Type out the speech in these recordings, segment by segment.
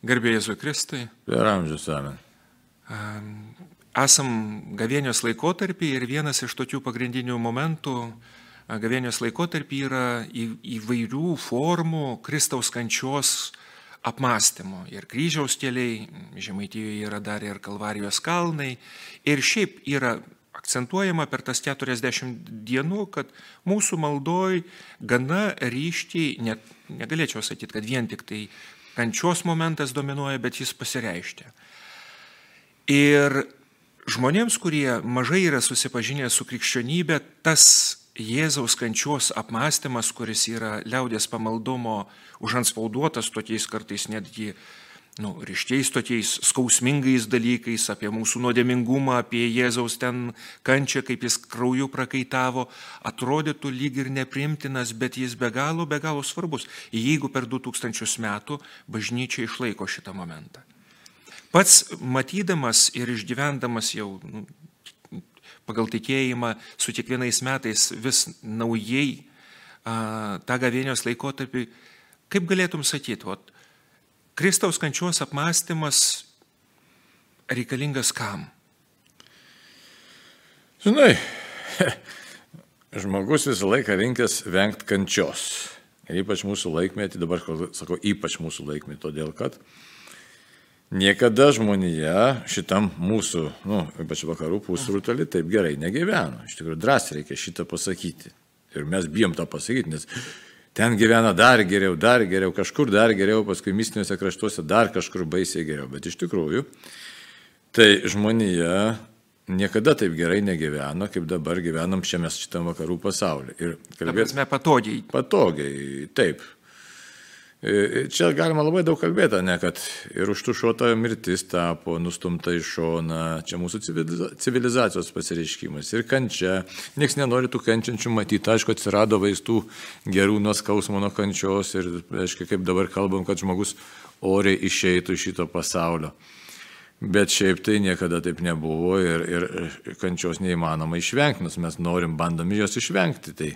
Garbė Jėzui Kristui. Per amžius amen. Esam gavėnios laikotarpį ir vienas iš tokių pagrindinių momentų gavėnios laikotarpį yra įvairių formų Kristaus kančios apmąstymo. Ir kryžiaus keliai, Žemaitijoje yra dar ir Kalvarijos kalnai. Ir šiaip yra akcentuojama per tas 40 dienų, kad mūsų maldoj gana ryškiai, net negalėčiau sakyti, kad vien tik tai kančios momentas dominuoja, bet jis pasireiškia. Ir žmonėms, kurie mažai yra susipažinę su krikščionybė, tas Jėzaus kančios apmąstymas, kuris yra liaudės pamaldumo užanspauduotas tokiais kartais netgi nu, ryškiais tokiais skausmingais dalykais apie mūsų nuodėmingumą, apie Jėzaus ten kančią, kaip jis krauju prakaitavo, atrodytų lyg ir neprimtinas, bet jis be galo, be galo svarbus, jeigu per 2000 metų bažnyčia išlaiko šitą momentą. Pats matydamas ir išgyvendamas jau nu, pagal tikėjimą su kiekvienais metais vis naujai a, tą gavėnios laikotarpį, kaip galėtum sakyti, o Kristaus kančios apmąstymas reikalingas kam? Žinai, žmogus visą laiką rinkęs vengti kančios. Ir ypač mūsų laikmetį, dabar sakau, ypač mūsų laikmetį, todėl kad niekada žmonija šitam mūsų, nu, ypač vakarų pusrutulį, taip gerai negyveno. Iš tikrųjų, drąsiai reikia šitą pasakyti. Ir mes bijom tą pasakyti, nes ten gyvena dar geriau, dar geriau, kažkur dar geriau, paskui mistiniuose kraštuose dar kažkur baisiai geriau. Bet iš tikrųjų, tai žmonija niekada taip gerai negyveno, kaip dabar gyvenam šiame šitam vakarų pasaulyje. Ir kalbėtume patogiai. Patogiai, taip. E, čia galima labai daug kalbėti, ne, kad ir užtušuota mirtis tapo, nustumta į šoną, čia mūsų civilizacijos pasireiškimas ir kančia. Niekas nenori tų kenčiančių matyti, aišku, atsirado vaistų gerų nuo skausmo, nuo kančios ir, aišku, kaip dabar kalbam, kad žmogus oriai išeitų iš šito pasaulio. Bet šiaip tai niekada taip nebuvo ir, ir kančios neįmanoma išvengti, nes mes norim, bandom jos išvengti. Tai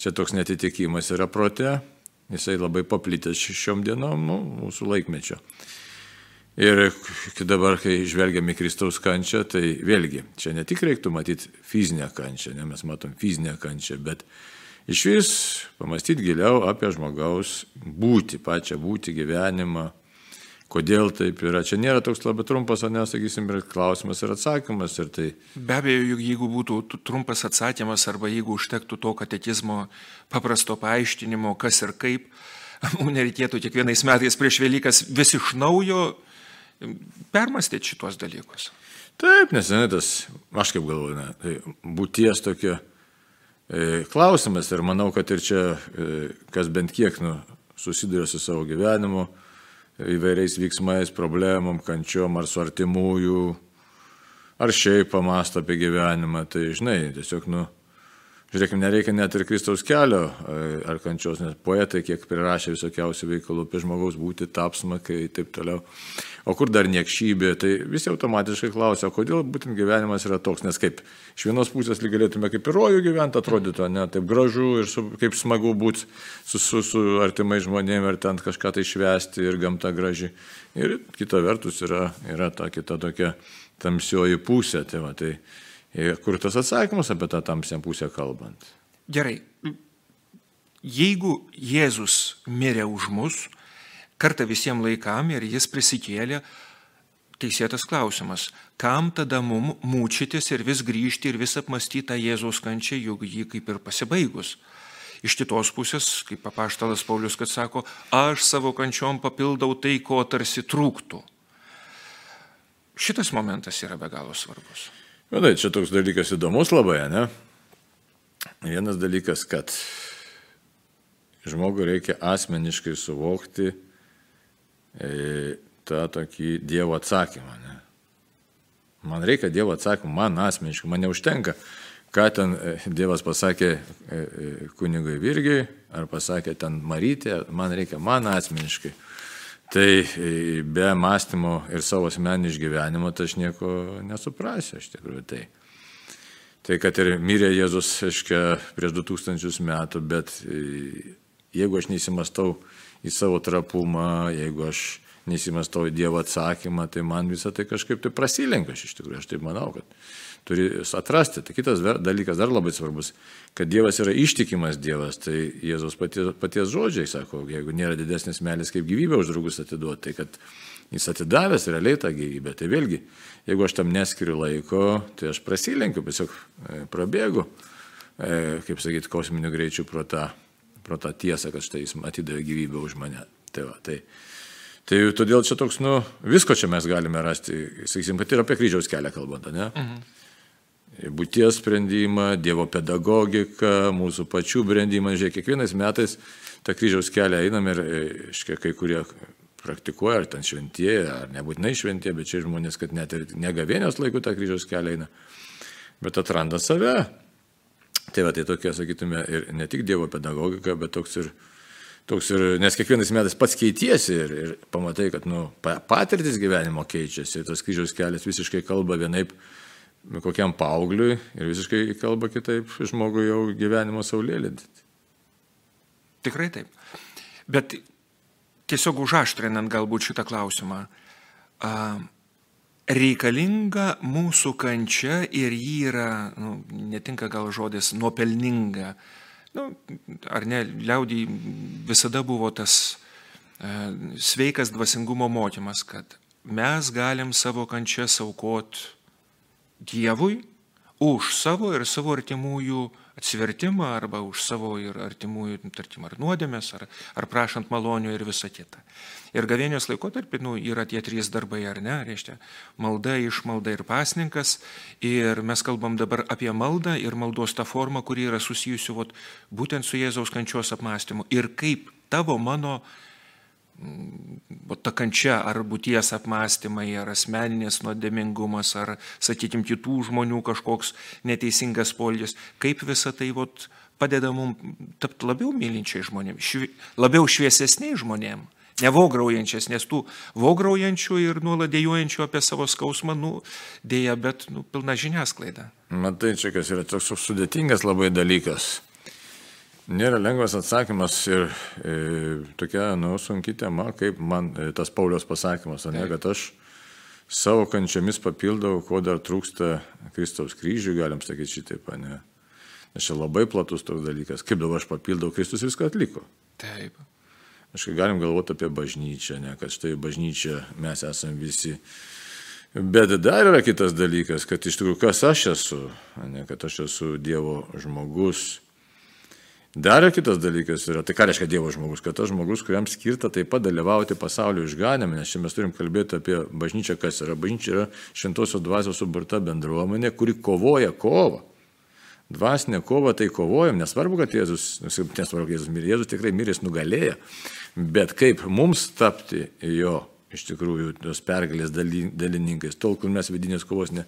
čia toks netitikimas yra prote Jisai labai paplitęs šiom dienom, nu, mūsų laikmečio. Ir dabar, kai žvelgiame Kristaus kančią, tai vėlgi, čia ne tik reiktų matyti fizinę kančią, ne mes matom fizinę kančią, bet iš vis pamastyti giliau apie žmogaus būti, pačią būti, gyvenimą, kodėl taip yra. Čia nėra toks labai trumpas, o nesakysim, ir klausimas ir atsakymas. Ir tai... Be abejo, jeigu būtų trumpas atsakymas arba jeigu užtektų to katekizmo paprasto paaiškinimo, kas ir kaip, mums nereikėtų kiekvienais metais prieš Velykas vis iš naujo permastyti šitos dalykus. Taip, nes ne, tas, aš kaip galvoju, ne, tai būties tokia e, klausimas ir manau, kad ir čia, e, kas bent kiek nu, susiduria su savo gyvenimu, įvairiais veiksmais, problemom, kančiom ar su artimųjų, ar šiaip pamasto apie gyvenimą, tai žinai, tiesiog, nu, Žiūrėkime, nereikia net ir Kristaus kelio ar kančios, nes poetai kiek prirašė visokiausių veikalų apie žmogaus būti, tapsmą, kai taip toliau. O kur dar niekšybė, tai visi automatiškai klausia, kodėl būtent gyvenimas yra toks, nes kaip iš vienos pusės lyg galėtume kaip ir rojų gyventi, atrodytų, ne, taip gražu ir su, kaip smagu būti su, su, su artimai žmonėmis ir ten kažką tai švesti ir gamta graži. Ir kita vertus yra, yra ta kita tokia tamsioji pusė. Tai va, tai, kur tas atsakymas apie tą tamsią pusę kalbant? Gerai. Jeigu Jėzus mirė už mus, kartą visiems laikam ir jis prisikėlė, teisėtas klausimas, kam tada mum mūčytis ir vis grįžti ir vis apmastyti tą Jėzaus kančią, juk jį kaip ir pasibaigus. Iš kitos pusės, kaip papaštalas Paulius, kad sako, aš savo kančiom papildau tai, ko tarsi trūktų. Šitas momentas yra be galo svarbus. Na, tai čia toks dalykas įdomus labai, ne? Vienas dalykas, kad žmogui reikia asmeniškai suvokti e, tą tokį Dievo atsakymą. Ne? Man reikia Dievo atsakymą, man asmeniškai, man neužtenka, ką ten e, Dievas pasakė e, kunigui Virgiui, ar pasakė ten Marytė, man reikia man asmeniškai. Tai e, be mąstymo ir savo asmenį išgyvenimo, tai aš nieko nesuprasiu, iš tikrųjų. Tai. tai kad ir mirė Jėzus, aiškia, prieš 2000 metų, bet e, jeigu aš neįsimastau į savo trapumą, jeigu aš neįsimastoju Dievo atsakymą, tai man visą tai kažkaip tai prasilenka, aš iš tikrųjų, aš taip manau, kad turi atrasti. Tai kitas dalykas dar labai svarbus, kad Dievas yra ištikimas Dievas, tai Jėzaus paties, paties žodžiai sako, jeigu nėra didesnis melis kaip gyvybė už draugus atiduoti, tai kad jis atidavęs realiai tą gyvybę. Tai vėlgi, jeigu aš tam neskiriu laiko, tai aš prasilenkiu, tiesiog e, prabėgu, e, kaip sakyti, kosminiu greičiu pro tą, pro tą tiesą, kad štai jis atidavė gyvybę už mane. Tai, va, tai, tai todėl čia toks, nu, visko čia mes galime rasti, sakysim, kad ir apie kryžiaus kelią kalbant, ne? Mhm būties sprendimą, Dievo pedagogiką, mūsų pačių brendimą. Žiūrėk, kiekvienais metais tą kryžiaus kelią einam ir, iškia, kai kurie praktikuoja, ar ten šventieji, ar nebūtinai šventieji, bet čia žmonės, kad net ir negavėnios laikų tą kryžiaus kelią eina, bet atranda save. Tai va, tai tokia, sakytume, ir ne tik Dievo pedagogika, bet toks ir, toks ir nes kiekvienais metais pats keitiesi ir, ir pamatai, kad nu, patirtis gyvenimo keičiasi, tas kryžiaus kelias visiškai kalba vienaip kokiam paaugliui ir visiškai kalba kitaip žmogui jau gyvenimo saulėlydį. Tikrai taip. Bet tiesiog užaštrinant galbūt šitą klausimą, reikalinga mūsų kančia ir jį yra, nu, netinka gal žodis, nuopelninga. Nu, ar ne, liaudį visada buvo tas sveikas dvasingumo mokymas, kad mes galim savo kančią saukoti Dievui už savo ir savo artimųjų atsivertimą arba už savo ir artimųjų, tarkim, ar nuodėmės, ar, ar prašant malonių ir visą kitą. Ir gavėnios laikotarpį nu, yra tie trys darbai, ar ne, reiškia, malda, išmalda ir pasninkas. Ir mes kalbam dabar apie maldą ir maldos tą formą, kuri yra susijusi vat, būtent su Jėzaus kančios apmąstymu. Ir kaip tavo mano ta kančia ar būties apmąstymai, ar asmeninės nuodėmingumas, ar, sakykime, kitų žmonių kažkoks neteisingas polis, kaip visa tai vot, padeda mums tapti labiau mylinčiai žmonėms, švi, labiau šviesesniai žmonėms. Ne vograujančias, nes tų vograujančių ir nuoladėjuojančių apie savo skausmą, nu, dėja, bet nu, pilna žiniasklaida. Matai, čia kas yra toks sudėtingas labai dalykas. Nėra lengvas atsakymas ir e, tokia, nu, sunki tema, kaip man e, tas Paulios pasakymas, ne, kad aš savo kančiamis papildau, ko dar trūksta Kristaus kryžiui, galim sakyti šitaip, ne. Nes čia labai platus toks dalykas. Kaip dabar aš papildau, Kristus viską atliko. Taip. Aš galim galvoti apie bažnyčią, ne, kad štai bažnyčia mes esame visi. Bet dar yra kitas dalykas, kad iš tikrųjų kas aš esu, ne, kad aš esu Dievo žmogus Dar kitas dalykas yra, tai ką reiškia Dievo žmogus, kad tas žmogus, kuriam skirta taip pat dalyvauti pasaulio išganime, nes čia mes turim kalbėti apie bažnyčią, kas yra. Bažnyčia yra šventosios dvasios suburta bendruomenė, kuri kovoja kovą. Dvasinė kova tai kovojam, nesvarbu, kad Jėzus, nesvarbu, kad Jėzus mirė, Jėzus tikrai miręs nugalėjo, bet kaip mums tapti jo iš tikrųjų tos pergalės dalininkais. Tol, kol mes vidinės kovos ne,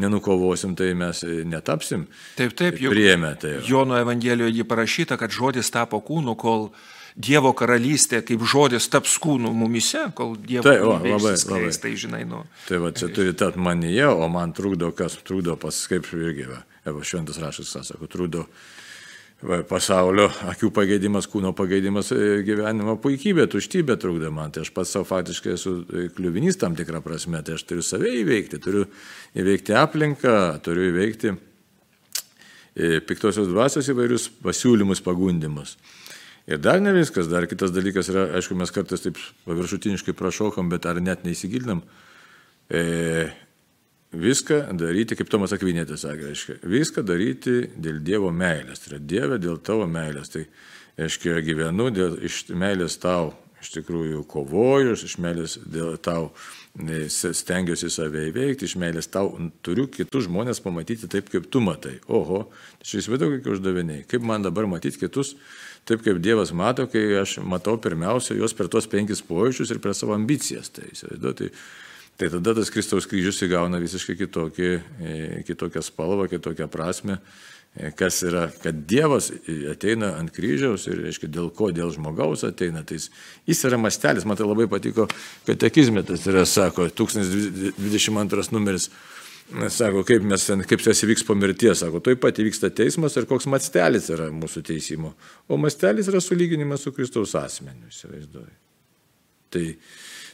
nenukovosim, tai mes e, netapsim. Taip, taip, jau. Priėmė tai. Jono Evangelijoje jį parašyta, kad žodis tapo kūnu, kol Dievo karalystė kaip žodis taps kūnu mumise, kol Dievo tai, o, labai, labai. tai žinai, nu. Tai va, čia turi tapti manyje, o man trukdo, kas trukdo pas, kaip irgi, va, Evo šventas rašas, sako, trukdo pasaulio akių pagėdimas, kūno pagėdimas, e, gyvenimo puikybė, tuštybė trukdo man. Tai aš pats savo faktiškai esu e, kliuvinys tam tikrą prasme, tai aš turiu save įveikti, turiu įveikti aplinką, turiu įveikti e, piktosios dvasios įvairius pasiūlymus, pagundimus. Ir dar ne viskas, dar kitas dalykas yra, aišku, mes kartais taip paviršutiniškai prašokam, bet ar net neįsigilinam. E, viską daryti, kaip Tomas Akvinėtis sakė, reiškia, viską daryti dėl Dievo meilės. Tai yra Dieve dėl tavo meilės. Tai, reiškia, gyvenu dėl, iš meilės tau, iš tikrųjų kovoju, iš meilės dėl tau e, stengiuosi save įveikti, iš meilės tau turiu kitus žmonės pamatyti taip, kaip tu matai. Oho, tai čia įsivaizduoju, kokie uždaviniai. Kaip man dabar matyti kitus taip, kaip Dievas mato, kai aš matau pirmiausia juos per tuos penkis pojūčius ir per savo ambicijas. Tai įsivaizduoju. Tai, Tai tada tas Kristaus kryžius įgauna visiškai kitokį, e, kitokią spalvą, kitokią prasme, kas yra, kad Dievas ateina ant kryžiaus ir, reiškia, dėl ko, dėl žmogaus ateina. Tai jis, jis yra mastelis, man tai labai patiko, katekizmė tas yra, sako, 1022 numeris. Sako, kaip, mes, kaip tas įvyks po mirties, sako, toj pat įvyksta teismas ir koks mastelis yra mūsų teisimo. O mastelis yra sulyginimas su Kristaus asmeniu, įsivaizduoju. Tai,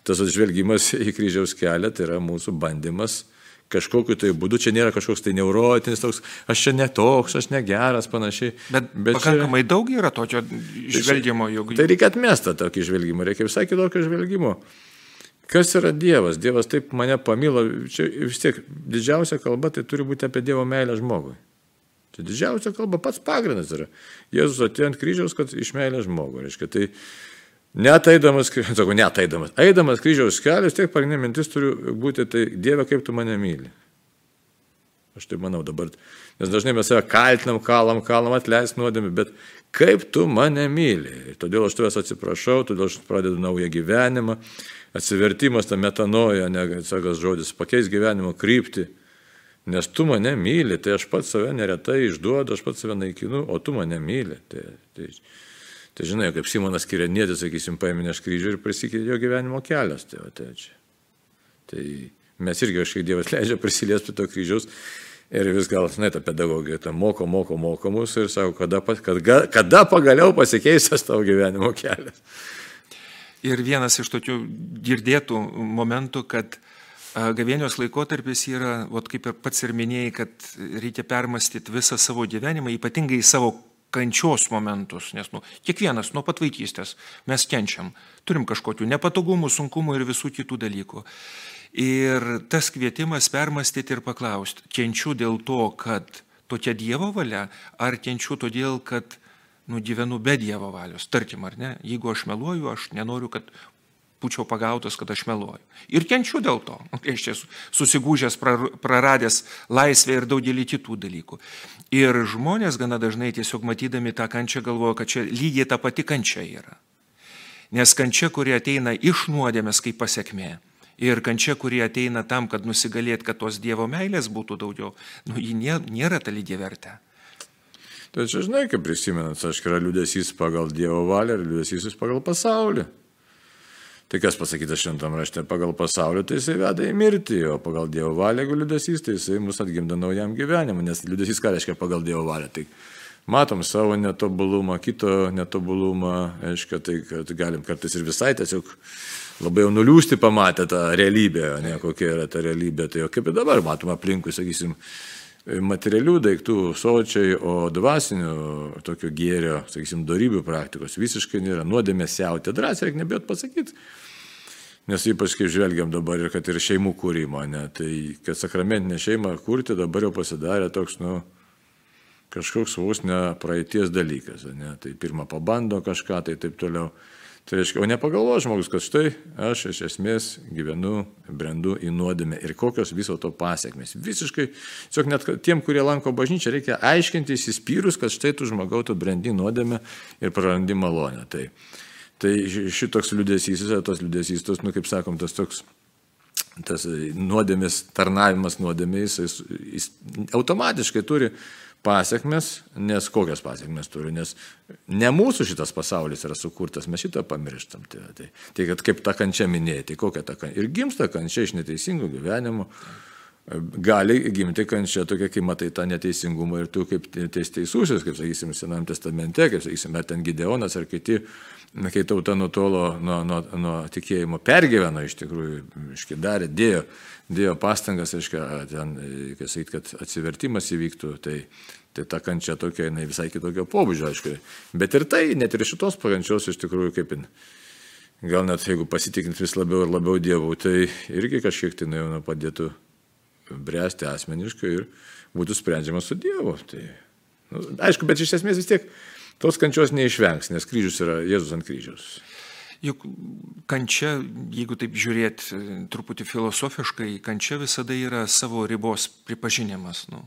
tas žvelgimas į kryžiaus kelią tai yra mūsų bandymas kažkokiu tai būdu, čia nėra kažkoks tai neurotinis toks, aš čia netoks, aš negeras, panašiai. Bet, bet pakankamai čia, daug yra tokio žvelgimo, juk. Tai reikia atmestą tokį žvelgimą, reikia visai kitokio žvelgimo. Kas yra Dievas? Dievas taip mane pamilo, čia vis tiek didžiausia kalba tai turi būti apie Dievo meilę žmogui. Tai didžiausia kalba pats pagrindas yra. Jėzus atėjo ant kryžiaus, kad iš meilės žmogų. Reiškia, tai net eidamas, sakau, net eidamas, eidamas kryžiaus kelias, tiek pagrindinė mintis turi būti, tai Dieve, kaip tu mane myli. Aš tai manau dabar, nes dažnai mes save kaltinam, kalam, kalam, atleis nuodėmė, bet kaip tu mane myli. Todėl aš tavęs atsiprašau, todėl aš pradedu naują gyvenimą. Atsivertimas, ta metanoja, nesakas žodis, pakeis gyvenimo kryptį. Nes tu mane myli, tai aš pats save neretai išduodu, aš pats save naikinu, o tu mane myli. Tai, tai, tai žinai, kaip Simonas Kirenėtis, sakysim, paėmė aš kryžių ir prisikeitė jo gyvenimo kelias. Tai, tai, čia. tai mes irgi kažkaip Dievas leidžia prisiliesti prie to kryžiaus. Ir vis gal, žinai, ta pedagogija, ta moko, moko, moko mus ir sako, kada, kada, kada pagaliau pasikeistas tavo gyvenimo kelias. Ir vienas iš tokių girdėtų momentų, kad Gavėnios laikotarpis yra, vat, kaip ir pats ir minėjai, kad reikia permastyti visą savo gyvenimą, ypatingai savo kančios momentus, nes nu, kiekvienas nuo pat vaikystės mes kenčiam, turim kažkokių nepatogumų, sunkumų ir visų kitų dalykų. Ir tas kvietimas permastyti ir paklausti, kenčiu dėl to, kad tokia Dievo valia, ar kenčiu todėl, kad nu, gyvenu be Dievo valios, tarkim, ar ne, jeigu aš meluoju, aš nenoriu, kad būčiau pagautas, kad aš meluoju. Ir kenčiu dėl to, aš esu susigūžęs, praradęs laisvę ir daugelį kitų dalykų. Ir žmonės gana dažnai tiesiog matydami tą kančią galvoja, kad čia lygiai ta pati kančia yra. Nes kančia, kuri ateina iš nuodėmės kaip pasiekmė. Ir kančia, kuri ateina tam, kad nusigalėt, kad tos Dievo meilės būtų daugiau, nu, ji nėra ta lygiai vertė. Čia žinai, kaip prisimenat, aš yra liūdėsys pagal Dievo valią ir liūdėsys pagal pasaulį. Tai kas pasakyta šventam rašte, pagal pasaulio tai jisai veda į mirtį, o pagal Dievo valią, jeigu liūdėsys, tai jisai mus atgimda naujam gyvenimui, nes liūdėsys ką reiškia pagal Dievo valią. Tai matom savo netobulumą, kito netobulumą, aiškia, tai kad galim kartais ir visai tiesiog labai jau nuliūsti pamatę tą realybę, ne kokia yra ta realybė, tai jau kaip ir dabar matom aplinkui, sakysim, materialių daiktų sočiai, o dvasinių tokio gėrio, sakysim, darybių praktikos visiškai nėra. Nuodėmės siautė, drąsiai reikia nebijot pasakyti. Nes ypač kai žvelgiam dabar ir kad ir šeimų kūrimo, ne, tai kad sakramentinę šeimą kurti dabar jau pasidarė toks, nu, kažkoks vos ne praeities dalykas. Ne, tai pirmą pabando kažką, tai taip toliau. Tai reiškia, o nepagalvo žmogus, kad štai aš iš esmės gyvenu, brendu į nuodėmę ir kokios viso to pasiekmes. Visiškai, tiesiog net tiem, kurie lanko bažnyčią, reikia aiškinti įsispyrus, kad štai tu žmogau, tu brendi nuodėmę ir prarandi malonę. Tai, tai šitoks liūdėsys, tas liūdėsys, tas, nu kaip sakom, tas toks tas nuodėmės, tarnavimas nuodėmės, jis, jis automatiškai turi pasiekmes, nes kokias pasiekmes turi, nes ne mūsų šitas pasaulis yra sukurtas, mes šitą pamirštam. Tai, tai, tai kad kaip ta kančia minėti, tai kokia ta kančia. Ir gimsta kančia iš neteisingų gyvenimų. Gali gimti kančia tokia, kai matai tą neteisingumą ir tu kaip teis teisusis, kaip sakysim, Senam testamente, kaip sakysim, ar ten Gideonas ar kiti, kai tauta nutolo nuo, nuo, nuo tikėjimo, pergyveno iš tikrųjų, iški darė, dėjo dėjo pastangas, aiškia, ten, kai sakyt, kad atsivertimas įvyktų, tai, tai ta kančia tokia, jinai visai kitokio pobūdžio, aišku. Bet ir tai, net ir šitos pakančios iš tikrųjų kaip gal net jeigu pasitikint vis labiau ir labiau dievų, tai irgi kažkiek tai nu, padėtų bręsti asmeniškai ir būtų sprendžiama su Dievu. Tai, nu, aišku, bet iš esmės vis tiek tos kančios neišvengs, nes kryžius yra Jėzus ant kryžiaus. Juk kančia, jeigu taip žiūrėt e, truputį filosofiškai, kančia visada yra savo ribos pripažinimas. Nu,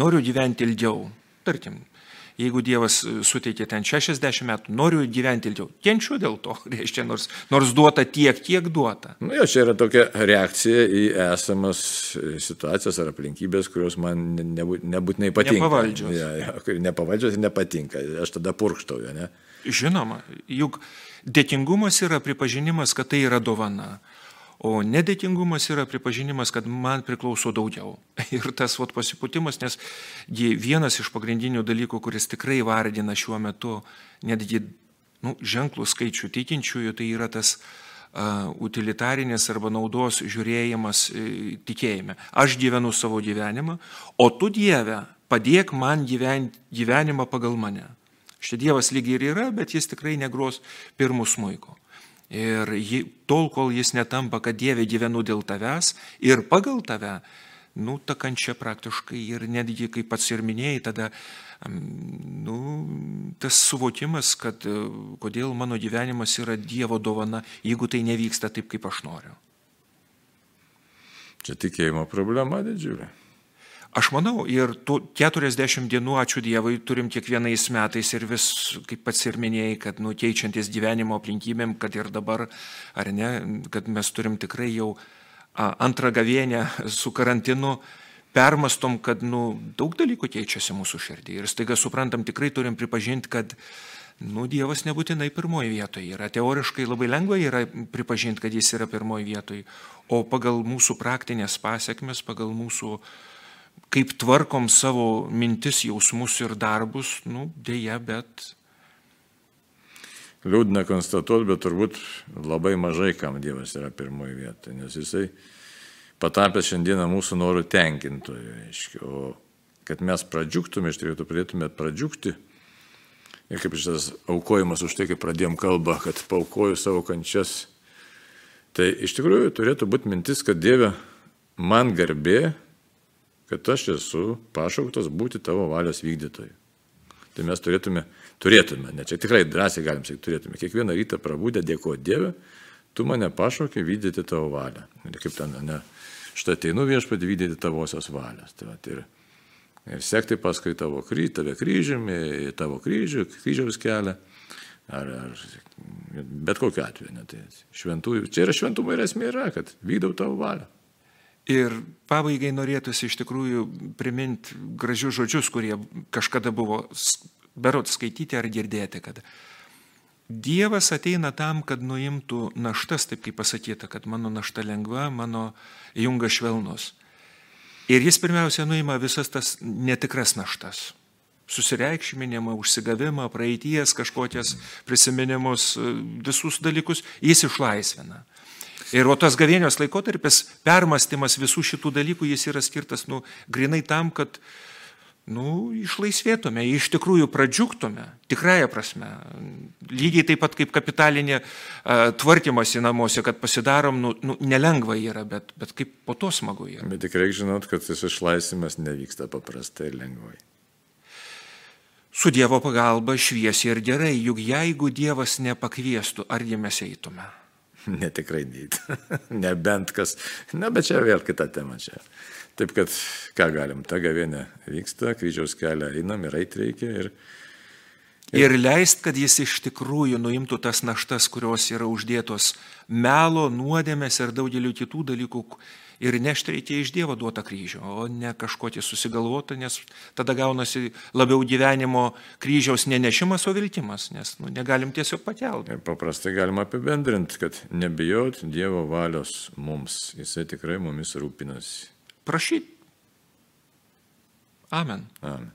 noriu gyventi ilgiau. Tarkim, jeigu Dievas e, suteikė ten 60 metų, noriu gyventi ilgiau. Kenčiu dėl to, reiškia, nors, nors duota tiek, kiek duota. Na, nu, jo, čia yra tokia reakcija į esamas situacijas ar aplinkybės, kurios man nebūtinai patinka. Nepavaldžios. Ja, ja, nepavaldžios ir nepatinka. Aš tada purkštauju, ne? Žinoma, juk Dėkingumas yra pripažinimas, kad tai yra dovana. O nedėkingumas yra pripažinimas, kad man priklauso daugiau. Ir tas vat, pasiputimas, nes vienas iš pagrindinių dalykų, kuris tikrai vardina šiuo metu netgi nu, ženklų skaičių tikinčiųjų, tai yra tas utilitarinis arba naudos žiūrėjimas e, tikėjime. Aš gyvenu savo gyvenimą, o tu Dieve padėk man gyventi gyvenimą pagal mane. Štai Dievas lygiai ir yra, bet jis tikrai negros pirmų smūko. Ir jį, tol, kol jis netampa, kad Dieve gyvenu dėl tavęs ir pagal tave, nu, ta kančia praktiškai ir netgi, kaip pats ir minėjai, tada nu, tas suvokimas, kad e, kodėl mano gyvenimas yra Dievo dovana, jeigu tai nevyksta taip, kaip aš noriu. Čia tikėjimo problema didžiulė. Aš manau, ir tų 40 dienų, ačiū Dievui, turim kiekvienais metais ir vis, kaip pats ir minėjai, kad nu, keičiantis gyvenimo aplinkybėm, kad ir dabar, ar ne, kad mes turim tikrai jau antrą gavienę su karantinu, permastom, kad nu, daug dalykų keičiasi mūsų širdį ir staiga suprantam, tikrai turim pripažinti, kad nu, Dievas nebūtinai pirmoji vietoje yra. Teoriškai labai lengva yra pripažinti, kad jis yra pirmoji vietoje, o pagal mūsų praktinės pasiekmes, pagal mūsų, kaip tvarkom savo mintis, jausmus ir darbus, nu, dėja, bet. Liūdna konstatuoti, bet turbūt labai mažai kam Dievas yra pirmoji vietoje, nes jisai patapęs šiandieną mūsų norų tenkintojų. Reiškia. O kad mes pradžiuktume, iš tikrųjų turėtume pradžiukti. Ir kaip šitas aukojimas už tai, kai pradėjom kalbą, kad paukoju savo kančias, tai iš tikrųjų turėtų būti mintis, kad Dieve, man garbė, kad aš esu pašauktas būti tavo valios vykdytoju. Tai mes turėtume, turėtume, ne čia tikrai drąsiai galim sakyti, turėtume kiekvieną rytą prabudę dėkoti Dievui, tu mane pašaukė vykdyti tavo valią. Ir kaip ten, ne, štai ateinu viešpatį vykdyti tavosios valios. Tai va, ir, ir sekti paskui tavo kryžį, tave kryžiumi, tavo kryžių, kryžiaus kelią. Ar, ar, bet kokiu atveju. Ne, tai šventųjų, čia yra šventumo ir esmė yra, kad vykdau tavo valią. Ir pabaigai norėtųsi iš tikrųjų priminti gražius žodžius, kurie kažkada buvo berot skaityti ar girdėti, kad Dievas ateina tam, kad nuimtų naštas, taip kaip pasakyta, kad mano našta lengva, mano jungas švelnus. Ir jis pirmiausia nuima visas tas netikras naštas. Susireikšminimą, užsigavimą, praeities kažkokias prisiminimus, visus dalykus jis išlaisvina. Ir o tas gavėnios laikotarpis, permastymas visų šitų dalykų, jis yra skirtas, nu, grinai tam, kad nu, išlaisvėtume, iš tikrųjų pradžiugtume, tikrąją prasme. Lygiai taip pat kaip kapitalinė uh, tvarkymas į namuose, kad pasidarom, nu, nu, nelengva yra, bet, bet kaip po to smagu yra. Bet tik reikia žinot, kad tas išlaisvimas nevyksta paprastai ir lengvai. Su Dievo pagalba šviesiai ir gerai, juk jeigu Dievas nepakviestų, argi mes eitume? Netikrai neįt. Nebent kas. Na, bet čia vėl kita tema čia. Taip kad, ką galim, ta gavienė vyksta, kryžiaus kelią einam ir eit reikia. Ir, ir... ir leist, kad jis iš tikrųjų nuimtų tas naštas, kurios yra uždėtos melo, nuodėmės ir daugeliu kitų dalykų. Ir nešti reikia iš Dievo duotą kryžių, o ne kažkokį susigalvotą, nes tada gaunasi labiau gyvenimo kryžiaus nenešimas, o viltimas, nes nu, negalim tiesiog pakelti. Ir paprastai galima apibendrinti, kad nebijot Dievo valios mums, Jisai tikrai mumis rūpinasi prašyti. Amen. Amen.